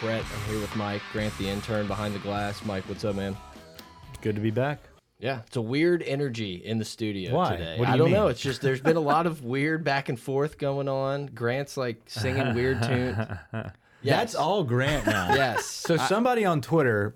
Brett. I'm here with Mike, Grant, the intern behind the glass. Mike, what's up, man? Good to be back. Yeah, it's a weird energy in the studio Why? today. What do I you don't mean? know. It's just there's been a lot of weird back and forth going on. Grant's like singing weird tunes. Yes. That's all Grant now. Yes. So somebody on Twitter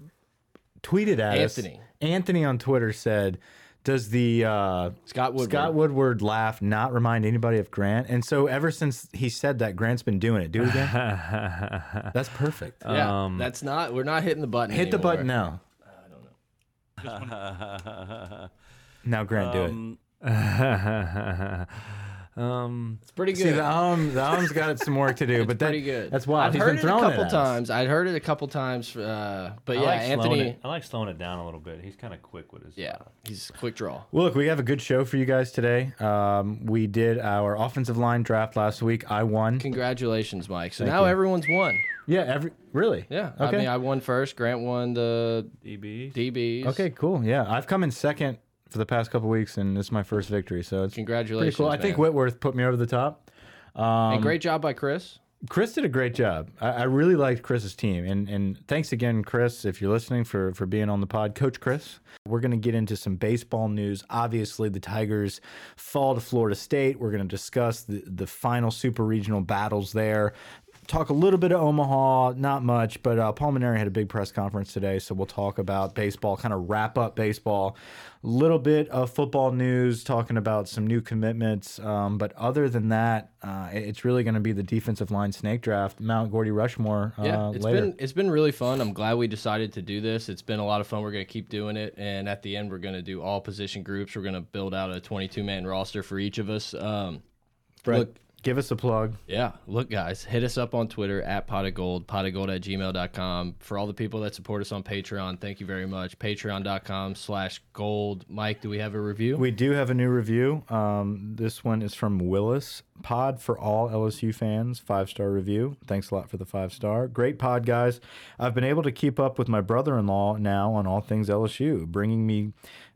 tweeted at Anthony. us. Anthony on Twitter said, "Does the uh, Scott Woodward. Scott Woodward laugh not remind anybody of Grant?" And so ever since he said that, Grant's been doing it. Do it again. That's perfect. Yeah, that's not. We're not hitting the button. Hit the button now. I don't know. now, Grant, do it. um, It's pretty good. See, the um, the um's got some work to do, but that, pretty good. That's wild. I've He's heard been it a couple it at us. times. I'd heard it a couple times. Uh, but I yeah, like Anthony. it. I like slowing it down a little bit. He's kind of quick with his. Yeah, he's quick draw. Well, look, we have a good show for you guys today. Um, we did our offensive line draft last week. I won. Congratulations, Mike. So Thank now you. everyone's won. Yeah, every really. Yeah. Okay. I mean, I won first. Grant won the DB. DBs. Okay, cool. Yeah, I've come in second for the past couple weeks, and this is my first victory, so it's Congratulations. pretty cool. I think man. Whitworth put me over the top. Um, and great job by Chris. Chris did a great job. I, I really liked Chris's team, and and thanks again, Chris, if you're listening for for being on the pod, Coach Chris. We're gonna get into some baseball news. Obviously, the Tigers fall to Florida State. We're gonna discuss the the final super regional battles there. Talk a little bit of Omaha, not much, but uh, Paul Mainieri had a big press conference today, so we'll talk about baseball, kind of wrap up baseball. A little bit of football news, talking about some new commitments. Um, but other than that, uh, it's really going to be the defensive line snake draft, Mount Gordy Rushmore. Uh, Yeah, it's later. been it's been really fun. I'm glad we decided to do this. It's been a lot of fun. We're gonna keep doing it, and at the end, we're gonna do all position groups. We're gonna build out a 22 man roster for each of us. Um, Brett, look, give us a plug. Yeah, look, guys, hit us up on Twitter at pot of gold, pot of gold at gmail.com. For all the people that support us on Patreon, thank you very much. Patreon.com slash gold. Mike, do we have a review? We do have a new review. Um, this one is from Willis. Pod for all LSU fans. Five star review. Thanks a lot for the five star. Great pod, guys. I've been able to keep up with my brother in law now on all things LSU, bringing me.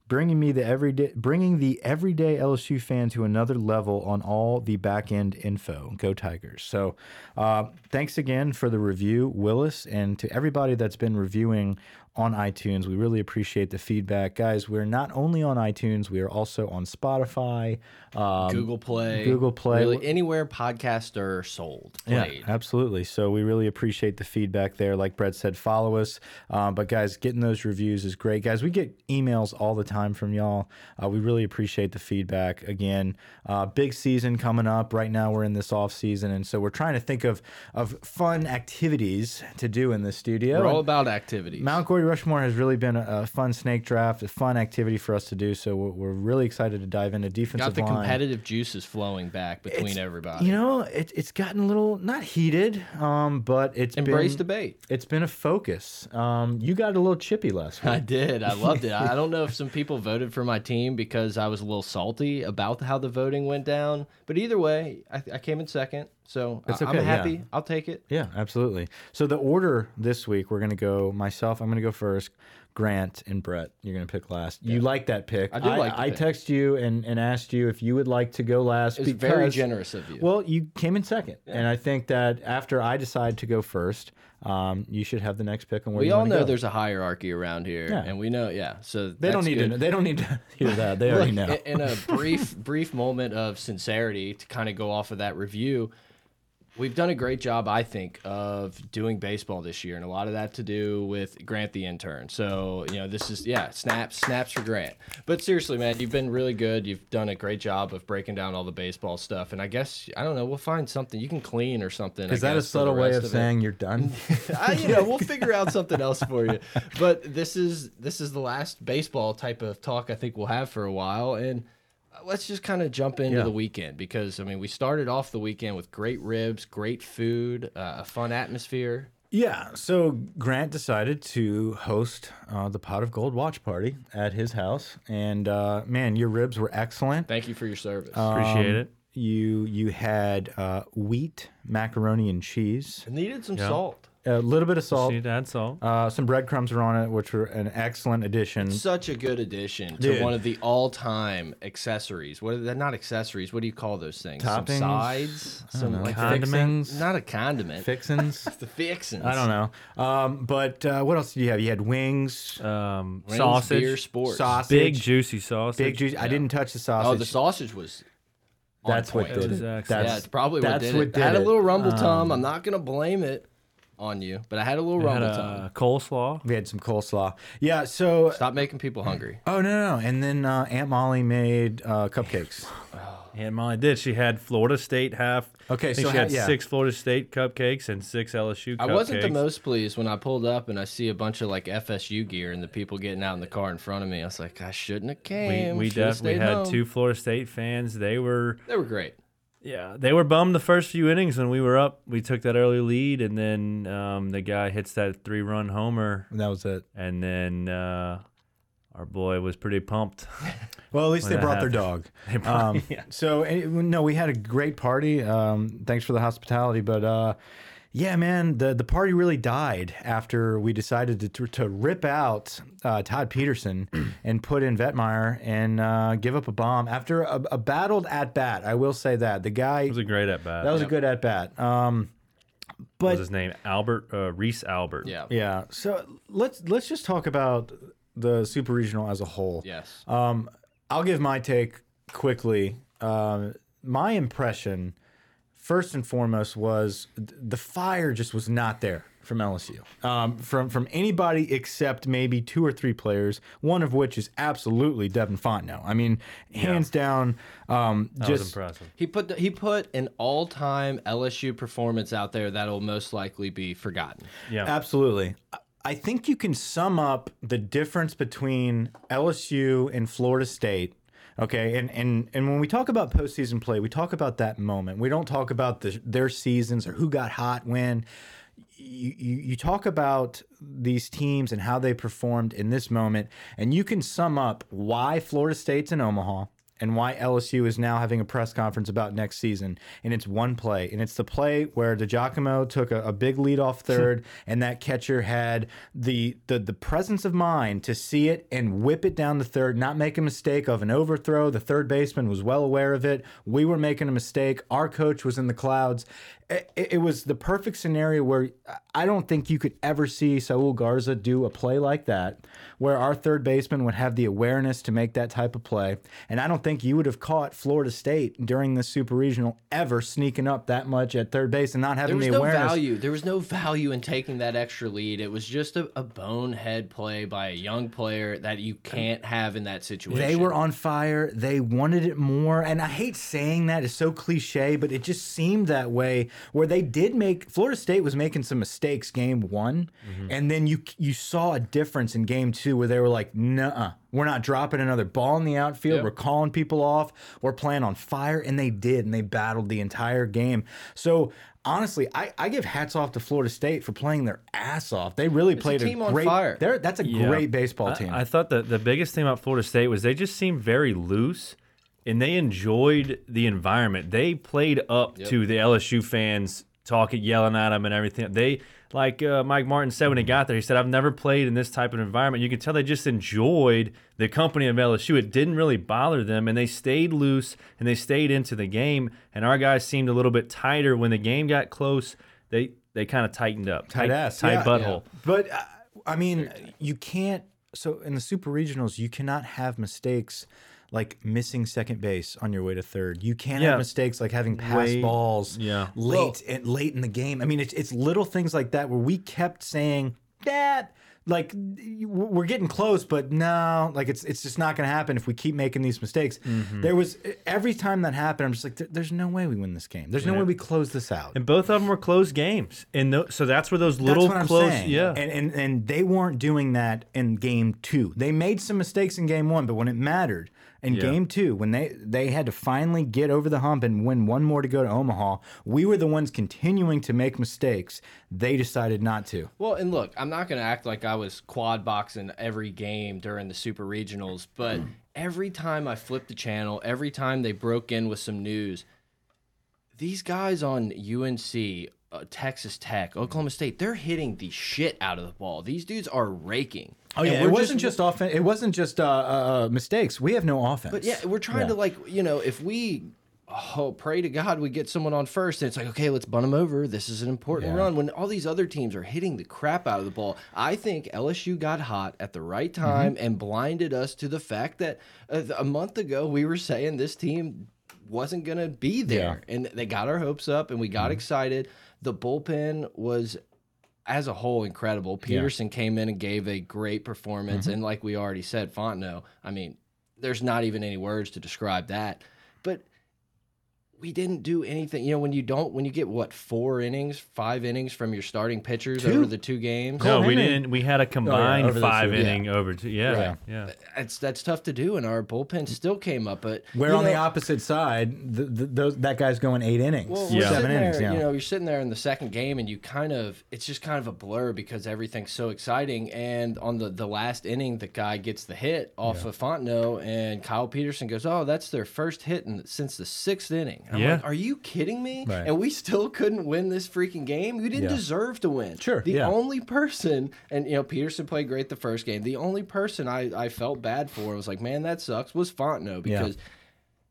Bringing me the everyday, bringing the everyday LSU fan to another level on all the back end info. Go Tigers! So, uh, thanks again for the review, Willis, and to everybody that's been reviewing on iTunes. We really appreciate the feedback, guys. We're not only on iTunes, we are also on Spotify, um, Google Play. Google Play. Really, anywhere podcasts are sold, Yeah, absolutely. So we really appreciate the feedback there. Like Brett said, follow us. Um, but guys, getting those reviews is great. Guys, we get emails all the time from y'all. Uh, we really appreciate the feedback. Again, uh, big season coming up. Right now, we're in this off season, and so we're trying to think of of fun activities to do in the studio. We're all about activities. Mount Gordy Rushmore has really been a, a fun snake draft, a fun activity for us to do. So we're, we're really excited to dive into defensive Got the line. competitive juices flowing back between It's- everybody. You know, it, it's gotten a little not heated, um, but it's Embrace been, debate. It's been a focus. Um, you got a little chippy last week. I did. I loved it. I don't know if some people voted for my team because I was a little salty about how the voting went down. But either way, I, I came in second. So It's I- okay, I'm yeah. happy. I'll take it. Yeah, absolutely. So the order this week, we're gonna go myself. I'm gonna go first. Grant and Brett, you're gonna pick last. You like that pick? I do like the I pick. text you and, and asked you if you would like to go last. It was very generous of you. Well, you came in second, and I think that after I decide to go first, um, you should have the next pick on where we you all know go. there's a hierarchy around here, Yeah. and we know, yeah. So They don't need good. to. They don't need to hear that. They already know. in- In a brief, brief moment of sincerity, to kind of go off of that review, We've done a great job, I think, of doing baseball this year, and a lot of that to do with Grant the intern. So, you know, this is yeah, snaps, snaps for Grant. But seriously, man, you've been really good. You've done a great job of breaking down all the baseball stuff, and I guess I don't know, we'll find something you can clean or something. Is I that a guess, the subtle way of it. saying you're done? I, you know, we'll figure out something else for you. But this is this is the last baseball type of talk I think we'll have for a while, and let's just kind of jump into Yeah. the weekend because I mean we started off the weekend with great ribs, great food, uh, a fun atmosphere. Yeah, so Grant decided to host uh, the Pot of Gold watch party at his house, and uh, man, your ribs were excellent. Thank you for your service. Appreciate Um, it. You you had uh, wheat macaroni and cheese, it needed some yeah. salt. A little bit of salt, She add salt. uh, some breadcrumbs are on it, which were an excellent addition. Such a good addition to Dude. one of the all-time accessories. What are they? Not accessories. What do you call those things? Toppings? Some sides. Some know. like Condiments? fixin- Not a condiment. Fixins. the fixins. I don't know. Um, but uh, what else did you have? You had wings, Um, Wings, sausage. beer, sports. sausage, Big juicy sausage. big juice. I didn't touch the sausage. Oh, the sausage was. on That's what point. did It was it. excellent. That's, yeah, it's probably what that's did what it. did I had a little rumble Um, tom. I'm not gonna blame it on you, but I had a little We had rumble a tom. coleslaw. We had some coleslaw. Yeah. So. Stop making people hungry. Oh no, no, no. And then uh, Aunt Molly made uh, cupcakes. And Molly did. She had Florida State half. Okay, I think so she ha- had yeah. six Florida State cupcakes and six LSU I wasn't the most pleased when I pulled up and I see a bunch of like FSU gear and the people getting out in the car in front of me. I was like, I shouldn't have We, came. we Should've definitely stayed had home. two Florida State fans. They were They were great. Yeah, they were bummed the first few innings when we were up. We took that early lead, and then um, the guy hits that three-run homer, And that was it. and then uh, our boy was pretty pumped. Well, at least they brought their dog. Brought- Um, yeah. So no, we had a great party. Um, thanks for the hospitality, but uh, yeah, man, the the party really died after we decided to to rip out uh, Todd Peterson and put in Vietmeier and uh, give up a bomb after a, a battled at bat. I will say that the guy It was a great at bat. that was a good at bat. Um, What but was his name? Albert uh, Reese Albert. Yeah. yeah, so let's let's just talk about the super regional as a whole. Yes. Um, I'll give my take quickly. Um, my impression, first and foremost, was th- the fire just was not there from LSU. Um, from from anybody except maybe two or three players, one of which is absolutely Devin Fontenot. I mean, hands down, um, that was just impressive. He put the, he put an all-time LSU performance out there that'll most likely be forgotten. Yeah, Absolutely. I- I think you can sum up the difference between LSU and Florida State. Okay, and and and when we talk about postseason play, we talk about that moment. We don't talk about the, their seasons or who got hot when. You, you you talk about these teams and how they performed in this moment, and you can sum up why Florida State's in Omaha and why LSU is now having a press conference about next season. And it's one play, and it's the play where DiGiacomo took a, a big lead off third, and that catcher had the, the the presence of mind to see it and whip it down the third, not make a mistake of an overthrow. The third baseman was well aware of it. We were making a mistake. Our coach was in the clouds. It, it was the perfect scenario where I don't think you could ever see Saul Garza do a play like that, where our third baseman would have the awareness to make that type of play. And I don't think you would have caught Florida State during the Super Regional ever sneaking up that much at third base and not There having was the no awareness. value. There was no value in taking that extra lead. It was just a, a bonehead play by a young player that you can't have in that situation. They were on fire. They wanted it more. And I hate saying that. It's so cliche, but it just seemed that way where they did make Florida State was making some mistakes game one. Mm-hmm. And then you you saw a difference in game two where they were like, nah, we're not dropping another ball in the outfield. Yep. We're calling people off. We're playing on fire. And they did. And they battled the entire game. So honestly, I, I give hats off to Florida State for playing their ass off. They really played team on great fire. they're- That's a Yeah. great baseball team. I, I thought that the biggest thing about Florida State was they just seemed very loose and they enjoyed the environment. They played up to the LSU fans talking, yelling at them and everything. They, like uh, Mike Martin said when he got there, he said, I've never played in this type of environment. You can tell they just enjoyed the company of LSU. It didn't really bother them and they stayed loose and they stayed into the game. And our guys seemed a little bit tighter when the game got close. They, they kind of tightened up. Tight ass, Tight yeah. butthole. But uh, I mean, you can't. So in the super regionals, you cannot have mistakes like missing second base on your way to third. You can't Yeah. have mistakes like having pass Way- balls yeah. late and late in the game. I mean, it's it's little things like that where we kept saying that like we're getting close, but no, like it's it's just not going to happen if we keep making these mistakes. Mm-hmm. There was every time that happened, I'm just like, there's no way we win this game. There's no way we close this out. And both of them were close games, and tho- so that's where those little close, saying. yeah. And, and and they weren't doing that in game two. They made some mistakes in game one, but when it mattered in Yeah. game two, when they they had to finally get over the hump and win one more to go to Omaha, we were the ones continuing to make mistakes. They decided not to. Well, and look, I'm not going to act like I was quad boxing every game during the Super Regionals, but every time I flipped the channel, every time they broke in with some news, these guys on UNC, uh, Texas Tech, Oklahoma State, they're hitting the shit out of the ball. These dudes are raking. Oh yeah, it wasn't just, offense. It wasn't just uh, uh, uh, mistakes. We have no offense. But yeah, we're trying to like, you know, if we oh, pray to God we get someone on first, and it's like, okay, let's bunt them over. This is an important Yeah. run. When all these other teams are hitting the crap out of the ball, I think LSU got hot at the right Mm-hmm. time and blinded us to the fact that uh, a month ago we were saying this team wasn't going to be there, and they got our hopes up, and we got excited. The bullpen was as a whole incredible. Peterson came in and gave a great performance, Mm-hmm. and like we already said, Fontenot. I mean, there's not even any words to describe that. But we didn't do anything. You know, when you don't, when you get what four innings, five innings from your starting pitchers Two. over the two games, no, we didn't. We had a oh, combined over the five two, yeah. inning over two. Yeah, Right. yeah. that's that's tough to do. And our bullpen still came up, but Where you on the opposite side, the, the, those, that guy's going eight innings, Well, Yeah. seven sitting innings. there, Yeah. you know, you're sitting there in the second game, and you kind of, it's just kind of a blur because everything's so exciting. And on the the last inning, the guy gets the hit off of Fontenot, and Kyle Peterson goes, "Oh, that's their first hit in, since the sixth inning." I'm Yeah. like, "Are you kidding me?" Right. And we still couldn't win this freaking game. You didn't Yeah. deserve to win. Sure, The yeah. only person, and you know, Peterson played great the first game. The only person I I felt bad for was like, "Man, that sucks." Was Fontenot Yeah.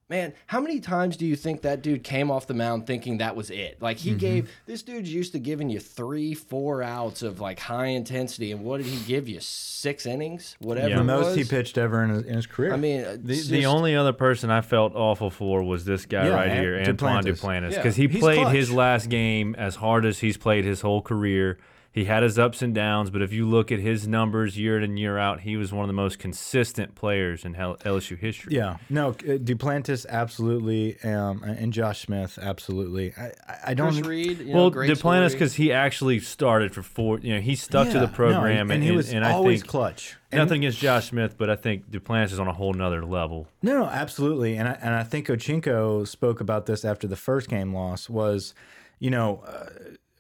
Because. Man, how many times do you think that dude came off the mound thinking that was it? Like he mm-hmm. gave this dude's used to giving you three, four outs of like high intensity, and what did he give you? Six innings, whatever. Yeah. the most he pitched ever in his, in his career. I mean, The, it's the only other person I felt awful for was this guy Yeah, right An- here, Antoine Duplantis. Duplantis, Yeah. because he He's played clutch. his last game as hard as he's played his whole career. He had his ups and downs, but if you look at his numbers year in and year out, he was one of the most consistent players in LSU history. Yeah, no, uh, Duplantis absolutely, um, and Josh Smith absolutely. I, I- I don't. Chris Reed. You know, well, great Duplantis because he actually started for four. You know, he stuck to Yeah, the no, program, and, he was and I always think clutch. And- nothing against Josh Smith, but I think Duplantis is on a whole nother level. No, no, absolutely, and I, and I think Ochinko spoke about this after the first game loss. Was you know uh,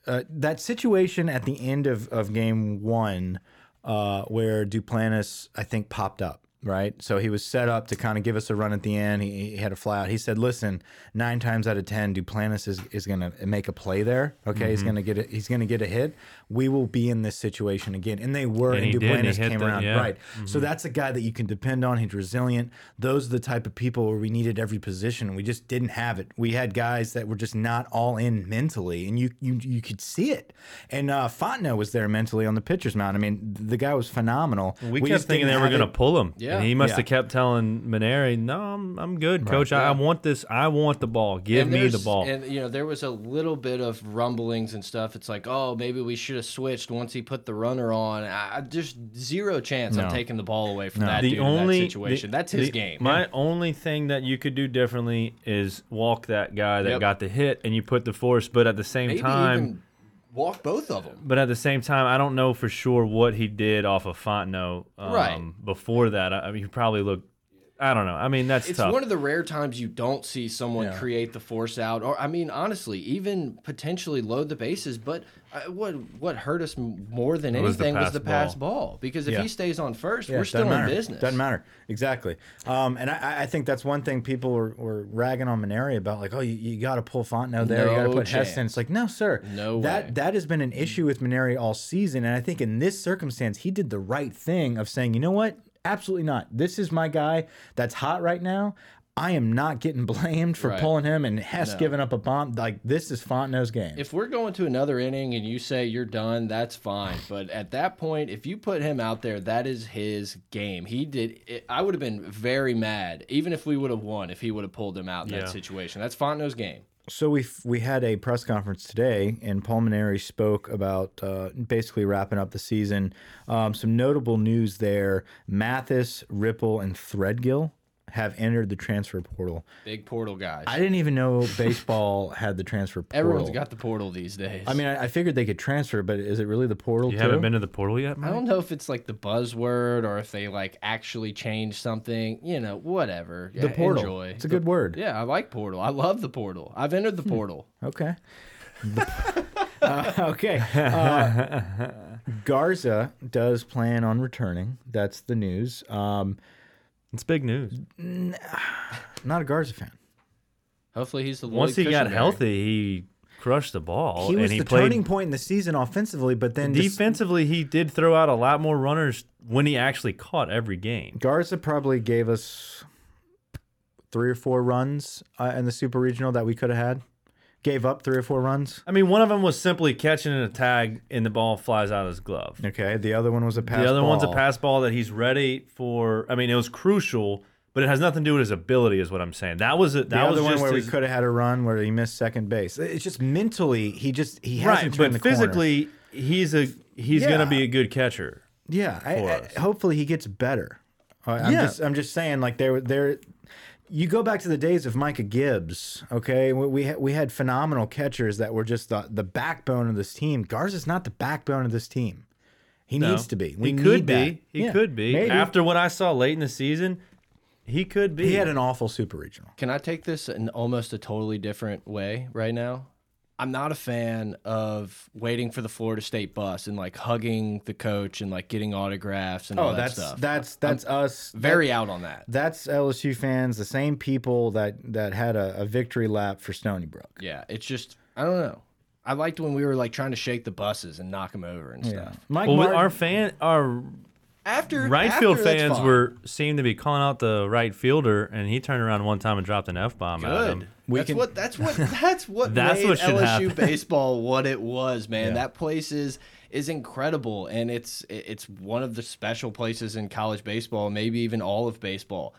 uh, that situation at the end of of game one uh, where Duplantis I think popped up. Right, so he was set up to kind of give us a run at the end. He, he had a fly out. He said, "Listen, nine times out of ten, Duplantis is, is going to make a play there. Okay, he's Mm-hmm. going to get it. He's going to get a hit. We will be in this situation again." And they were. And And, he did, and Duplantis came the- around. yeah. Right. So that's a guy that you can depend on. He's resilient. Those are the type of people where we needed every position. We just didn't have it. We had guys that were just not all in mentally, and you you you could see it. And uh, Fontenot was there mentally on the pitcher's mound. I mean, the guy was phenomenal. We, kept just thinking didn't they were going to pull him. Yeah. And he must Yeah. have kept telling Mainieri, no, I'm, I'm good, coach. I, I want this. I want the ball. Give And me the ball. And you know, there was a little bit of rumblings and stuff. It's like, oh, maybe we should have switched once he put the runner on. I, I- just zero chance I'm taking the ball away from No. that the dude only in that situation. the- That's his the- game. My only thing that you could do differently is walk that guy that Yep. got the hit, and you put the force. But at the same maybe time, even walk both of them. but at the same time, I don't know for sure what he did off of Fontenot um, Right. before that. I I mean, he probably looked. I don't know. I mean, that's It's tough. one of the rare times you don't see someone Yeah. create the force out, or I mean, honestly, even potentially load the bases. But uh, what what hurt us more than Was the anything was pass the pass ball. Because if Yeah. he stays on first, Yeah, we're still doesn't in business. Doesn't matter exactly. Um, and I, I think that's one thing people were, were ragging on Mainieri about, like, oh, you, you got to pull Fontenot there, you got to put chance. Heston. It's like, no, sir, No That way. that has been an issue with Mainieri all season, and I think in this circumstance, he did the right thing of saying, you know what, absolutely not. This is my guy that's hot right now. I am not getting blamed for Right. pulling him and Hess No. giving up a bomb. Like this is Fontenot's game. If we're going to another inning and you say you're done, that's fine. But at that point, if you put him out there, that is his game. He did. It, I would have been very mad, even if we would have won, if he would have pulled him out in Yeah. that situation. That's Fontenot's game. So we we had a press conference today, and Paul Mainieri spoke about uh, basically wrapping up the season. Um, some notable news there: Mathis, Ripple, and Threadgill have entered the transfer portal. Big portal guys. I didn't even know baseball had the transfer portal. Everyone's got the portal these days. I mean, I, I figured they could transfer, but is it really the portal? You too? haven't been to the portal yet, man I don't know if it's like the buzzword or if they like actually changed something. You know, whatever. the portal. Enjoy. It's a good word. Yeah, I like portal. I love the portal. I've entered the portal. Okay. uh, okay. Uh, Garza does plan on returning. That's the news. Um, It's big news. not a Garza fan. Hopefully, he's the Once he got Cushenberry. healthy, he crushed the ball. He was and he the played turning point in the season offensively, but then just- defensively. He did throw out a lot more runners when he actually caught every game. Garza probably gave us three or four runs uh, in the super regional that we could have had. Gave up three or four runs. I mean, one of them was simply catching a tag and the ball flies out of his glove. Okay. The other one was a pass. the other one's a pass ball that he's ready for. I mean, it was crucial, but it has nothing to do with his ability, is what I'm saying. That was it. The That was other one just where his, we could have had a run where he missed second base. It's just mentally, he just he right, hasn't but turned the corner. physically, he's a he's Yeah. gonna be a good catcher. Yeah, I, I- hopefully he gets better. I'm Yeah. just I'm just saying like there there you go back to the days of Micah Gibbs, okay? We we had, we had phenomenal catchers that were just the, the backbone of this team. Garza's not the backbone of this team. He No. needs to be. We he could be. that. He Yeah, could be. maybe. After what I saw late in the season, he could be. he had an awful super regional. Can I take this in almost a totally different way right now? I'm not a fan of waiting for the Florida State bus and like hugging the coach and like getting autographs and oh, all Oh, that that's stuff. that's that's us. Very out on that. That's LSU fans, the same people that that had a, a victory lap for Stony Brook. Yeah, it's just I don't know. I liked when we were like trying to shake the buses and knock them over and stuff. Mike well, Martin, our fan, our After right after, field fans fine. were seemed to be calling out the right fielder, and he turned around one time and dropped an f bomb at him. We that's can- what that's what that's what That's made what LSU happen. baseball what it was, man. Yeah. That place is is incredible, and it's it's one of the special places in college baseball, maybe even all of baseball.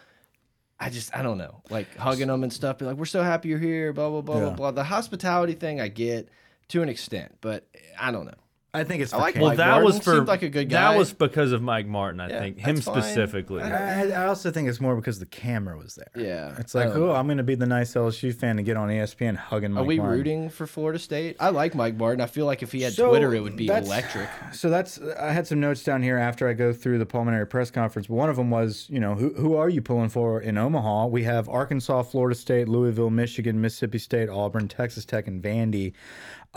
I just I don't know, like hugging them and stuff, be like, "We're so happy you're here," blah blah blah Yeah. blah blah. The hospitality thing I get to an extent, but I don't know. I think it's. I like Well, Mike that Martin was for seemed like a good guy. That was because of Mike Martin, I Yeah, think. Him that's fine. specifically. I, I also think it's more because the camera was there. Yeah, It's like, oh. I'm going to be the nice LSU fan and get on ESPN hugging Mike Are we Martin. rooting for Florida State? I like Mike Martin. I feel like if he had So, Twitter, it would be that's- electric. So that's I had some notes down here after I go through the Paul Mainieri press conference. One of them was, you know, who who are you pulling for in Omaha? We have Arkansas, Florida State, Louisville, Michigan, Mississippi State, Auburn, Texas Tech, and Vandy.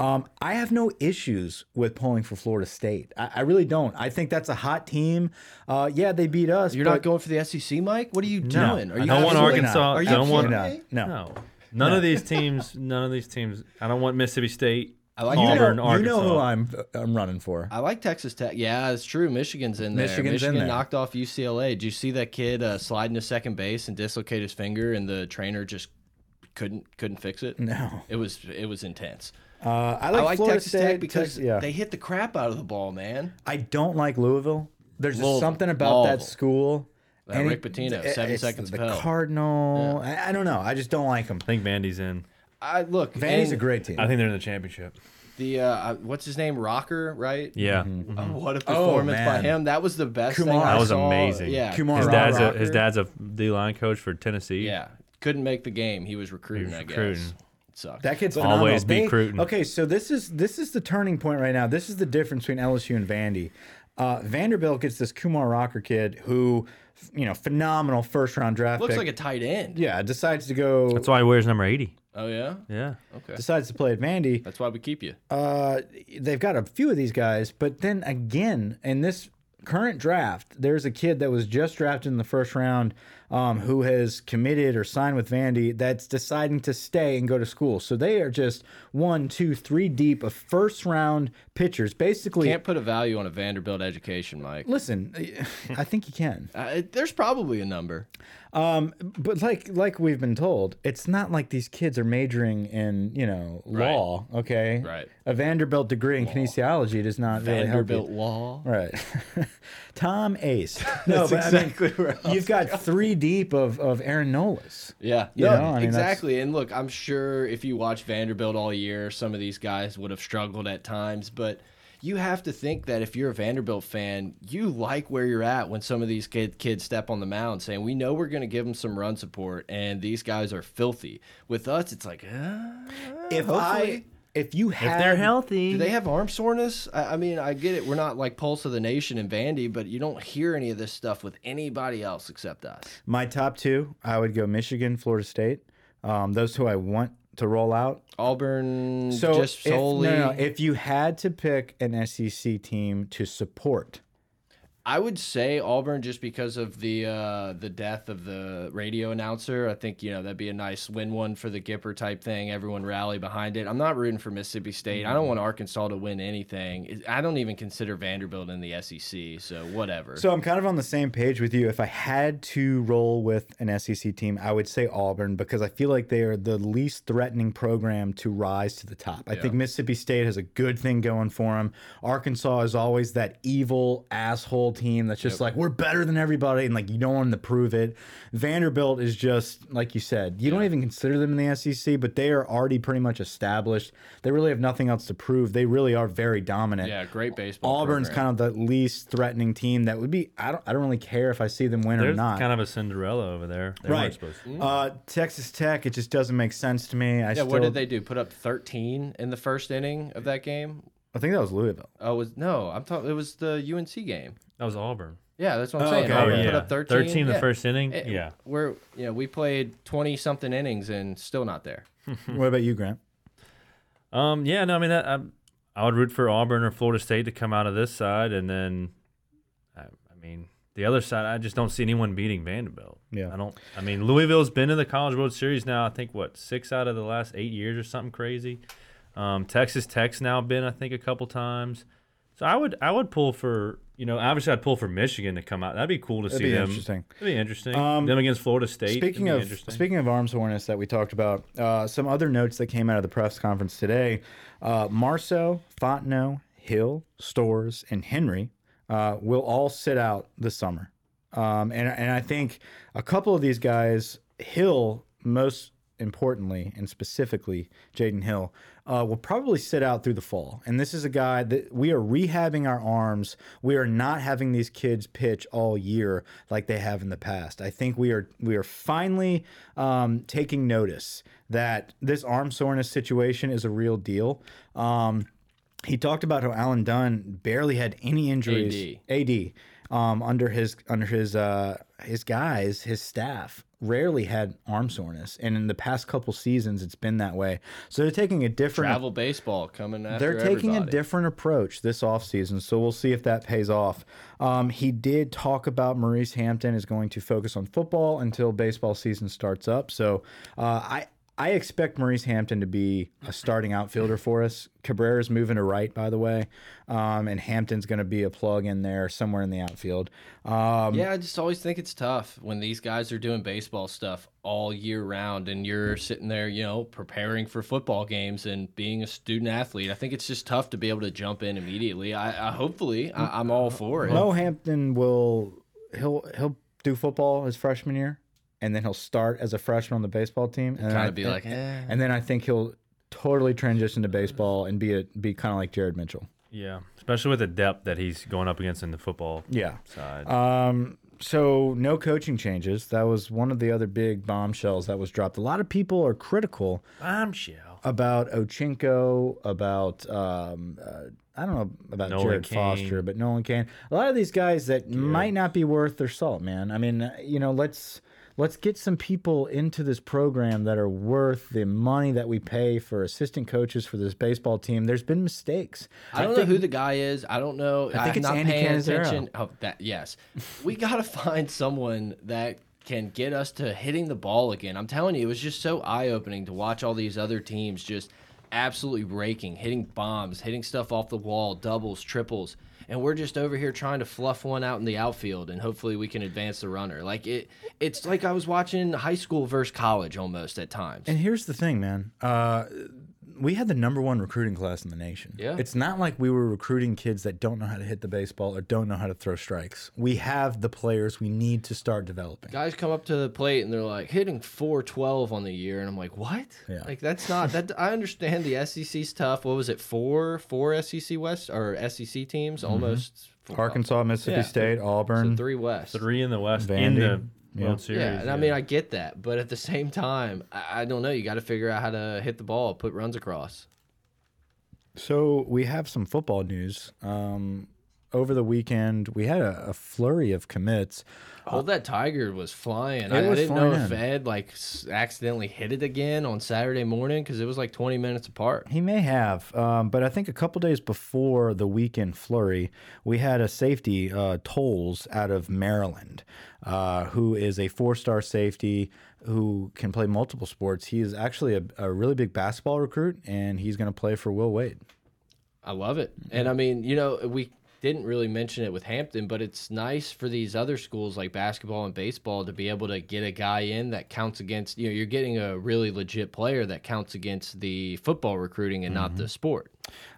Um, I have no issues with pulling for Florida State. I, I really don't. I think that's a hot team. Uh, yeah, they beat us. You're not going for the SEC, Mike? What are you No, doing? Are I you don't want Absolutely Arkansas. not. Are you don't want. kidding no, me? no. No, none of these teams. None of these teams. I don't want Mississippi State. I like You Auburn, know, you know who I'm I'm running for. I like Texas Tech. Yeah, it's true. Michigan's in there. Michigan's in Michigan there. knocked off UCLA. Did you see that kid uh, slide into second base and dislocate his finger, and the trainer just couldn't couldn't fix it? No, It was it was intense. Uh, I I like, like Florida Texas State Tech because yeah. they hit the crap out of the ball, man. I don't like Louisville. There's just something about that school. That And Rick Pitino, it- seven it's seconds The of hell. Cardinal. I, I don't know. I just don't like them. I think Vandy's in. I look. Vandy's a great team. I think they're in the championship. The uh, what's his name? Rocker, right? Yeah, Oh, what a Oh, performance by him! That was the best thing I that was saw. amazing. Yeah, Kumar his Ra- dad's a, Rocker. his dad's a D line coach for Tennessee. Yeah, couldn't make the game. He was recruiting. was I guess. Recruiting. It sucked. That kid's Always phenomenal. be They- Cruton. Okay, so this is this is the turning point right now. This is the difference between LSU and Vandy. Uh, Vanderbilt gets this Kumar Rocker kid who, you know, phenomenal first round draft Looks pick. like a tight end. yeah, decides to go. That's why he wears number eighty. Oh yeah. Yeah, Okay. Decides to play at Vandy. That's why we keep you. Uh, they've got a few of these guys, but then again, in this current draft, there's a kid that was just drafted in the first round um, who has committed or signed with Vandy that's deciding to stay and go to school. So they are just one, two, three deep of first round pitchers. Basically, Can't put a value on a Vanderbilt education, Mike. listen, I think you can. Uh, there's probably a number. Um, but like like we've been told, it's not like these kids are majoring in you know law. Okay, Right. A Vanderbilt degree in kinesiology does not really help you. Vanderbilt law. Right. Tom Ace. No, That's but exactly I mean, you've got three deep of, of Aaron Nolas. Yeah, no, know, I mean, that's- exactly. And look, I'm sure if you watch Vanderbilt all year, some of these guys would have struggled at times, but you have to think that if you're a Vanderbilt fan, you like where you're at when some of these kid, kids step on the mound saying, We know we're going to give them some run support, and these guys are filthy. With us, it's like, uh, If hopefully. I if you have. If they're healthy, Do they have arm soreness? I, I mean, I get it. We're not like Pulse of the Nation and Vandy, but you don't hear any of this stuff with anybody else except us. my top two, I would go Michigan, Florida State. Um, those two I want to roll out. Auburn, So just if, solely. no, no, if you had to pick an SEC team to support, I would say Auburn just because of the uh, the death of the radio announcer. I think you know that'd be a nice win one for the Gipper type thing. Everyone rally behind it. I'm not rooting for Mississippi State. I don't want Arkansas to win anything. I don't even consider Vanderbilt in the SEC. So whatever. So I'm kind of on the same page with you. If I had to roll with an SEC team, I would say Auburn because I feel like they are the least threatening program to rise to the top. I think Mississippi State has a good thing going for them. Arkansas is always that evil asshole team that's just like we're better than everybody and like you don't want them to prove it. Vanderbilt is just like you said. You don't even consider them in the SEC, but they are already pretty much established. They really have nothing else to prove. They really are very dominant. yeah, great baseball. Auburn's program. kind of the least threatening team that would be. I don't. I don't really care if I see them win or not. kind of a Cinderella over there. They weren't right. supposed to. Uh, Texas Tech. It just doesn't make sense to me. I Yeah, still. what did they do? Put up 13 in the first inning of that game? I think that was Louisville. Oh, was no. I'm talking. It was the UNC game. That was Auburn. Yeah, that's what I'm Oh, saying. okay, Auburn yeah. put up 13. in the Yeah. first inning. Eh, yeah. we're you know we played 20 something innings and still not there. what about you, Grant? Um. Yeah. No. I mean, that, I, I would root for Auburn or Florida State to come out of this side, and then, I, I mean, the other side. I just don't see anyone beating Vanderbilt. Yeah. I don't. I mean, Louisville's been in the College World Series now. I think what six out of the last eight years or something crazy. Um, Texas Tech's now been, I think, a couple times. So I would, I would pull for, you know, obviously I'd pull for Michigan to come out. That'd be cool to That'd see be them. interesting. That'd be interesting. Um, them against Florida State. Speaking of speaking of arm soreness that we talked about, uh, some other notes that came out of the press conference today: uh, Marceaux, Fontenot, Hill, Storz, and Henry uh, will all sit out this summer. Um, and and I think a couple of these guys, Hill most importantly and specifically Jaden Hill, uh, will probably sit out through the fall. And this is a guy that we are rehabbing our arms. We are not having these kids pitch all year like they have in the past. I think we are we are finally um, taking notice that this arm soreness situation is a real deal. Um, he talked about how Alan Dunn barely had any injuries. AD, um, under his under his uh, his guys, his staff rarely had arm soreness, and in the past couple seasons, it's been that way. So they're taking a different Travel baseball coming after they're taking a different approach this offseason, so we'll see if that pays off. Um, he did talk about Maurice Hampton is going to focus on football until baseball season starts up. So uh, I I expect Maurice Hampton to be a starting outfielder for us. Cabrera's moving to right, by the way, um, and Hampton's going to be a plug in there somewhere in the outfield. Um, Yeah, I just always think it's tough when these guys are doing baseball stuff all year round and you're sitting there, you know, preparing for football games and being a student athlete. I think it's just tough to be able to jump in immediately. I, I hopefully I, I'm all for it. Mo Hampton will he'll he'll do football his freshman year, and then he'll start as a freshman on the baseball team, and then Kind I- of be like, eh. And then I think he'll totally transition to baseball and be a be kind of like Jared Mitchell. Yeah, especially with the depth that he's going up against in the football Yeah. side. Um. So no coaching changes. That was one of the other big bombshells that was dropped. A lot of people are critical Bombshell. about Ochinko, about um, uh, I don't know about Nolan Jared Cain. Foster, but Nolan Cain. A lot of these guys that might not be worth their salt, man. I mean, uh, you know, let's let's get some people into this program that are worth the money that we pay for assistant coaches for this baseball team. There's been mistakes. I don't know who the guy is. I don't know. I think I'm it's not Andy paying Cannizaro. attention. Oh, that yes. we got to find someone that can get us to hitting the ball again. I'm telling you, it was just so eye opening to watch all these other teams just absolutely raking, hitting bombs, hitting stuff off the wall, doubles, triples. And we're just over here trying to fluff one out in the outfield, and hopefully we can advance the runner. Like it, it's like I was watching high school versus college almost at times. And here's the thing, man. Uh, we had the number one recruiting class in the nation. Yeah. It's not like we were recruiting kids that don't know how to hit the baseball or don't know how to throw strikes. We have the players we need to start developing. guys come up to the plate and they're like hitting 412 on the year and i'm like what Yeah. like that's not that i understand the sec's tough what was it four four sec west or sec teams mm-hmm. almost Arkansas, Mississippi Yeah. State, so Auburn. three west Three in the West in Vandy. the Yeah. World Series. yeah and i mean i get that but at the same time i, I don't know you got to figure out how to hit the ball put runs across So we have some football news. Um, over the weekend, we had a, a flurry of commits. Oh, that tiger was flying. It I, was didn't know if in. Ed like s- accidentally hit it again on Saturday morning because it was like 20 minutes apart. He may have, um, but I think a couple days before the weekend flurry, we had a safety, uh, Tolles, out of Maryland, uh, who is a four star safety who can play multiple sports. He is actually a, a really big basketball recruit, and he's going to play for Will Wade. I love it. And I mean, you know, we didn't really mention it with Hampton, but it's nice for these other schools like basketball and baseball to be able to get a guy in that counts against, you know, you're getting a really legit player that counts against the football recruiting and not the sport.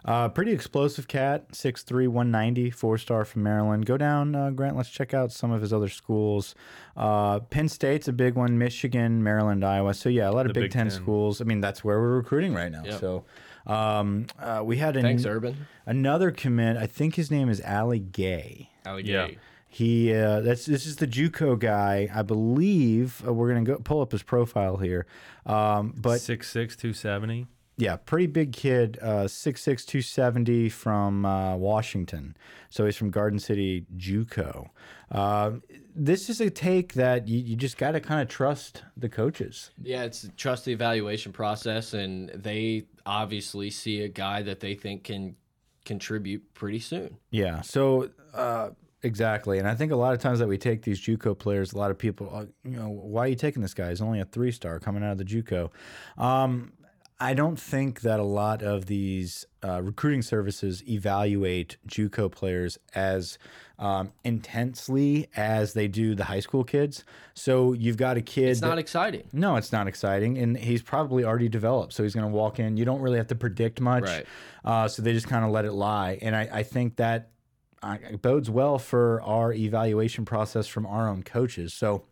Uh, pretty explosive cat, 6'3", 190, four star from Maryland. Go down, uh, Grant. Let's check out some of his other schools. Uh, Penn State's a big one. Michigan, Maryland, Iowa. So yeah, a lot of The Big, Big Ten Ten. schools. I mean, that's where we're recruiting right now. Yep. So um, uh, we had an, Thanks, Urban. another commit. I think his name is Ali Gaye. Alligator. Yeah. He uh, that's this is the JUCO guy, I believe. Uh, we're gonna go pull up his profile here, um, but Six six two seventy. yeah, pretty big kid, uh, 6'6", 270 from uh, Washington. So he's from Garden City, JUCO. Uh, this is a take that you, you just got to kind of trust the coaches. Yeah, it's trust the evaluation process, and they obviously see a guy that they think can contribute pretty soon. Yeah. So uh, exactly, and I think a lot of times that we take these JUCO players, a lot of people, uh, you know, why are you taking this guy? He's only a three star coming out of the JUCO. Um, I don't think that a lot of these uh, recruiting services evaluate JUCO players as um, intensely as they do the high school kids. So you've got a kid. It's that- not exciting. no, it's not exciting, and he's probably already developed. So he's going to walk in. You don't really have to predict much, Right. uh, so they just kind of let it lie. And I, I think that uh, bodes well for our evaluation process from our own coaches. So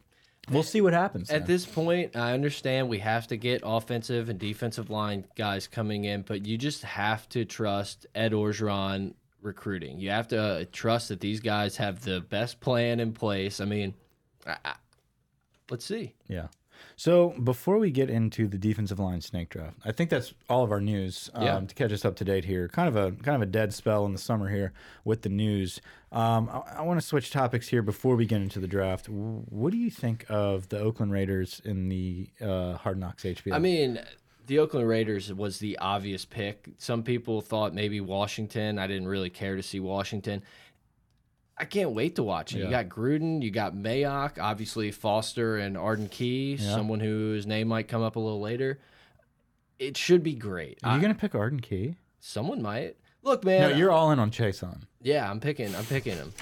we'll see what happens. At man. this point, I understand we have to get offensive and defensive line guys coming in, but you just have to trust Ed Orgeron recruiting. You have to uh, trust that these guys have the best plan in place. I mean, I, I, let's see. Yeah. So before we get into the defensive line snake draft, I think that's all of our news um, Yeah. to catch us up to date here. Kind of a kind of a dead spell in the summer here with the news. Um, I, I want to switch topics here before we get into the draft. What do you think of the Oakland Raiders in the uh, Hard Knocks HBO? I mean, the Oakland Raiders was the obvious pick. Some people thought maybe Washington. I didn't really care to see Washington. I can't wait to watch it. Yeah. You got Gruden, you got Mayock, obviously Foster and Arden Key, Yeah. someone whose name might come up a little later. It should be great. are you gonna pick Arden Key? someone might. Look, man. No, you're all in on Chase on. yeah, I'm picking. I'm picking him.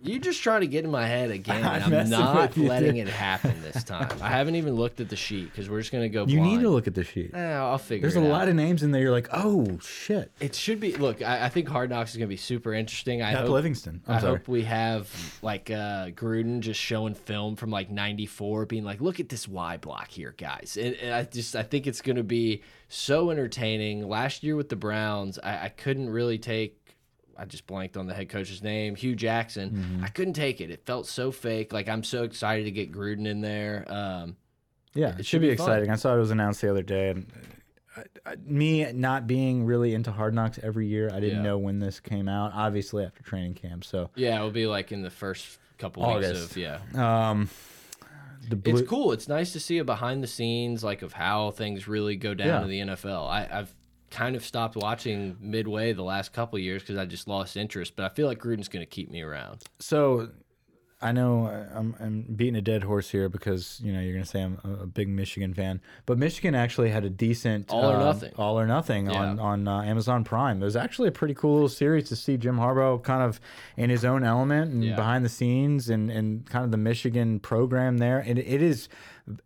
You just trying to get in my head again, I'm and I'm not you, letting dude. it happen this time. I haven't even looked at the sheet because we're just gonna go. You blind. need to look at the sheet. Eh, I'll figure. There's a it lot of names in there. You're like, oh shit. It should be. Look, I, I think Hard Knocks is going to be super interesting. I Pep hope, Livingston. I'm I sorry. hope we have like uh, Gruden just showing film from like '94, being like, "Look at this Y block here, guys." And, and I just, I think it's going to be so entertaining. Last year with the Browns, I, I couldn't really take. I just blanked on the head coach's name, Hue Jackson. Mm-hmm. I couldn't take it. It felt so fake. Like I'm so excited to get Gruden in there. Um, Yeah, it, should, should be, be exciting. I saw it was announced the other day, and uh, uh, me not being really into Hard Knocks every year, I didn't Yeah. know when this came out. Obviously, after training camp. So, yeah, it'll be like in the first couple August. weeks of yeah. um. It's cool. It's nice to see a behind the scenes like of how things really go down Yeah. in the NFL. I, I've kind of stopped watching midway the last couple of years because I just lost interest. But I feel like Gruden's going to keep me around. So I know I- I'm, I'm beating a dead horse here because you know you're going to say I'm a, big Michigan fan, but Michigan actually had a decent All or um, Nothing. all or nothing on Yeah. on uh, Amazon Prime. It was actually a pretty cool little series to see Jim Harbaugh kind of in his own element and Yeah. behind the scenes and and kind of the Michigan program there. And it is.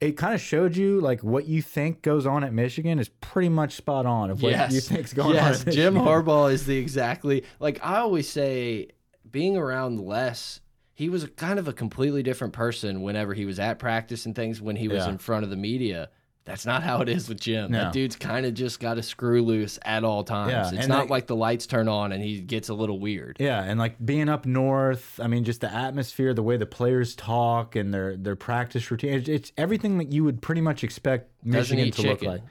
It kind of showed you like what you think goes on at Michigan is pretty much spot on of what you think's going on. yes, at Jim Harbaugh is the exactly like I always say. Being around Les, he was a, kind of a completely different person whenever he was at practice and things. When he was Yeah. in front of the media, that's not how it is with Jim. No. That dude's kind of just got to screw loose at all times. Yeah, it's not like- like the lights turn on and he gets a little weird. Yeah, and like being up north, I mean, just the atmosphere, the way the players talk, and their their practice routine. It's, it's everything that you would pretty much expect Doesn't Michigan to chicken. look like.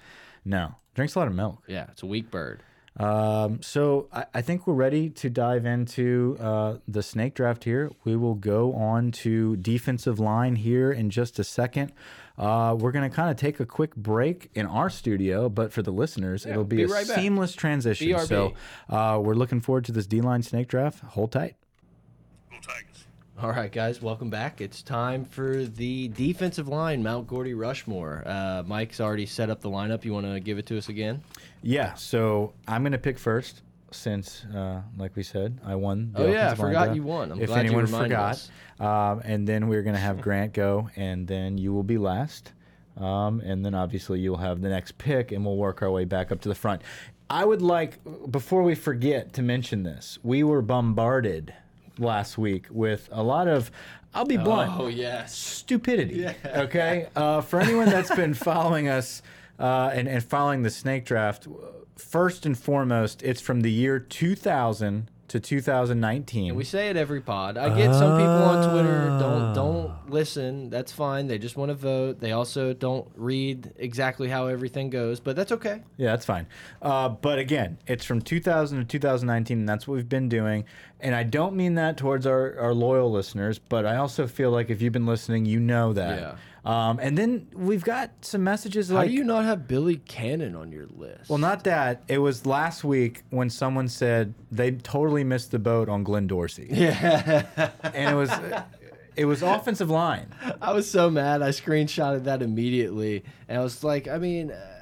No, drinks a lot of milk. Yeah, it's a weak bird. Um, so I, I think we're ready to dive into uh, the snake draft here. We will go on to defensive line here in just a second. Uh, we're going to kind of take a quick break in our studio, but for the listeners, it'll be, be a right back. seamless transition. BRB. So uh, we're looking forward to this D line snake draft. Hold tight. Go Tigers. All right, guys, welcome back. It's time for the defensive line, Mount Gordy Rushmore. Uh, Mike's already set up the lineup. You want to give it to us again? Yeah, so I'm going to pick first since, uh, like we said, I won. The Oh, yeah, I forgot you won. I'm if glad you anyone reminded forgot. Um, and then we're going to have Grant go, and then you will be last. Um, and then obviously you'll have the next pick, and we'll work our way back up to the front. I would like, before we forget to mention this, we were bombarded last week with a lot of, I'll be blunt, Oh, yes. stupidity. Yeah. Okay. Uh, for anyone that's been following us uh, and, and following the snake draft, first and foremost, it's from the year 2000 to 2019. We say it every pod. I get some people on Twitter don't don't listen. That's fine. They just want to vote. They also don't read exactly how everything goes, but that's okay. Yeah, that's fine. Uh, but again, it's from 2000 to 2019, and that's what we've been doing. And I don't mean that towards our, our loyal listeners, but I also feel like if you've been listening, you know that. Yeah. Um, and then we've got some messages How like. do you not have Billy Cannon on your list? Well, not that. It was last week when someone said they totally missed the boat on Glenn Dorsey. Yeah. and it was it was offensive line. I was so mad. I screenshotted that immediately, and I was like, I mean, uh,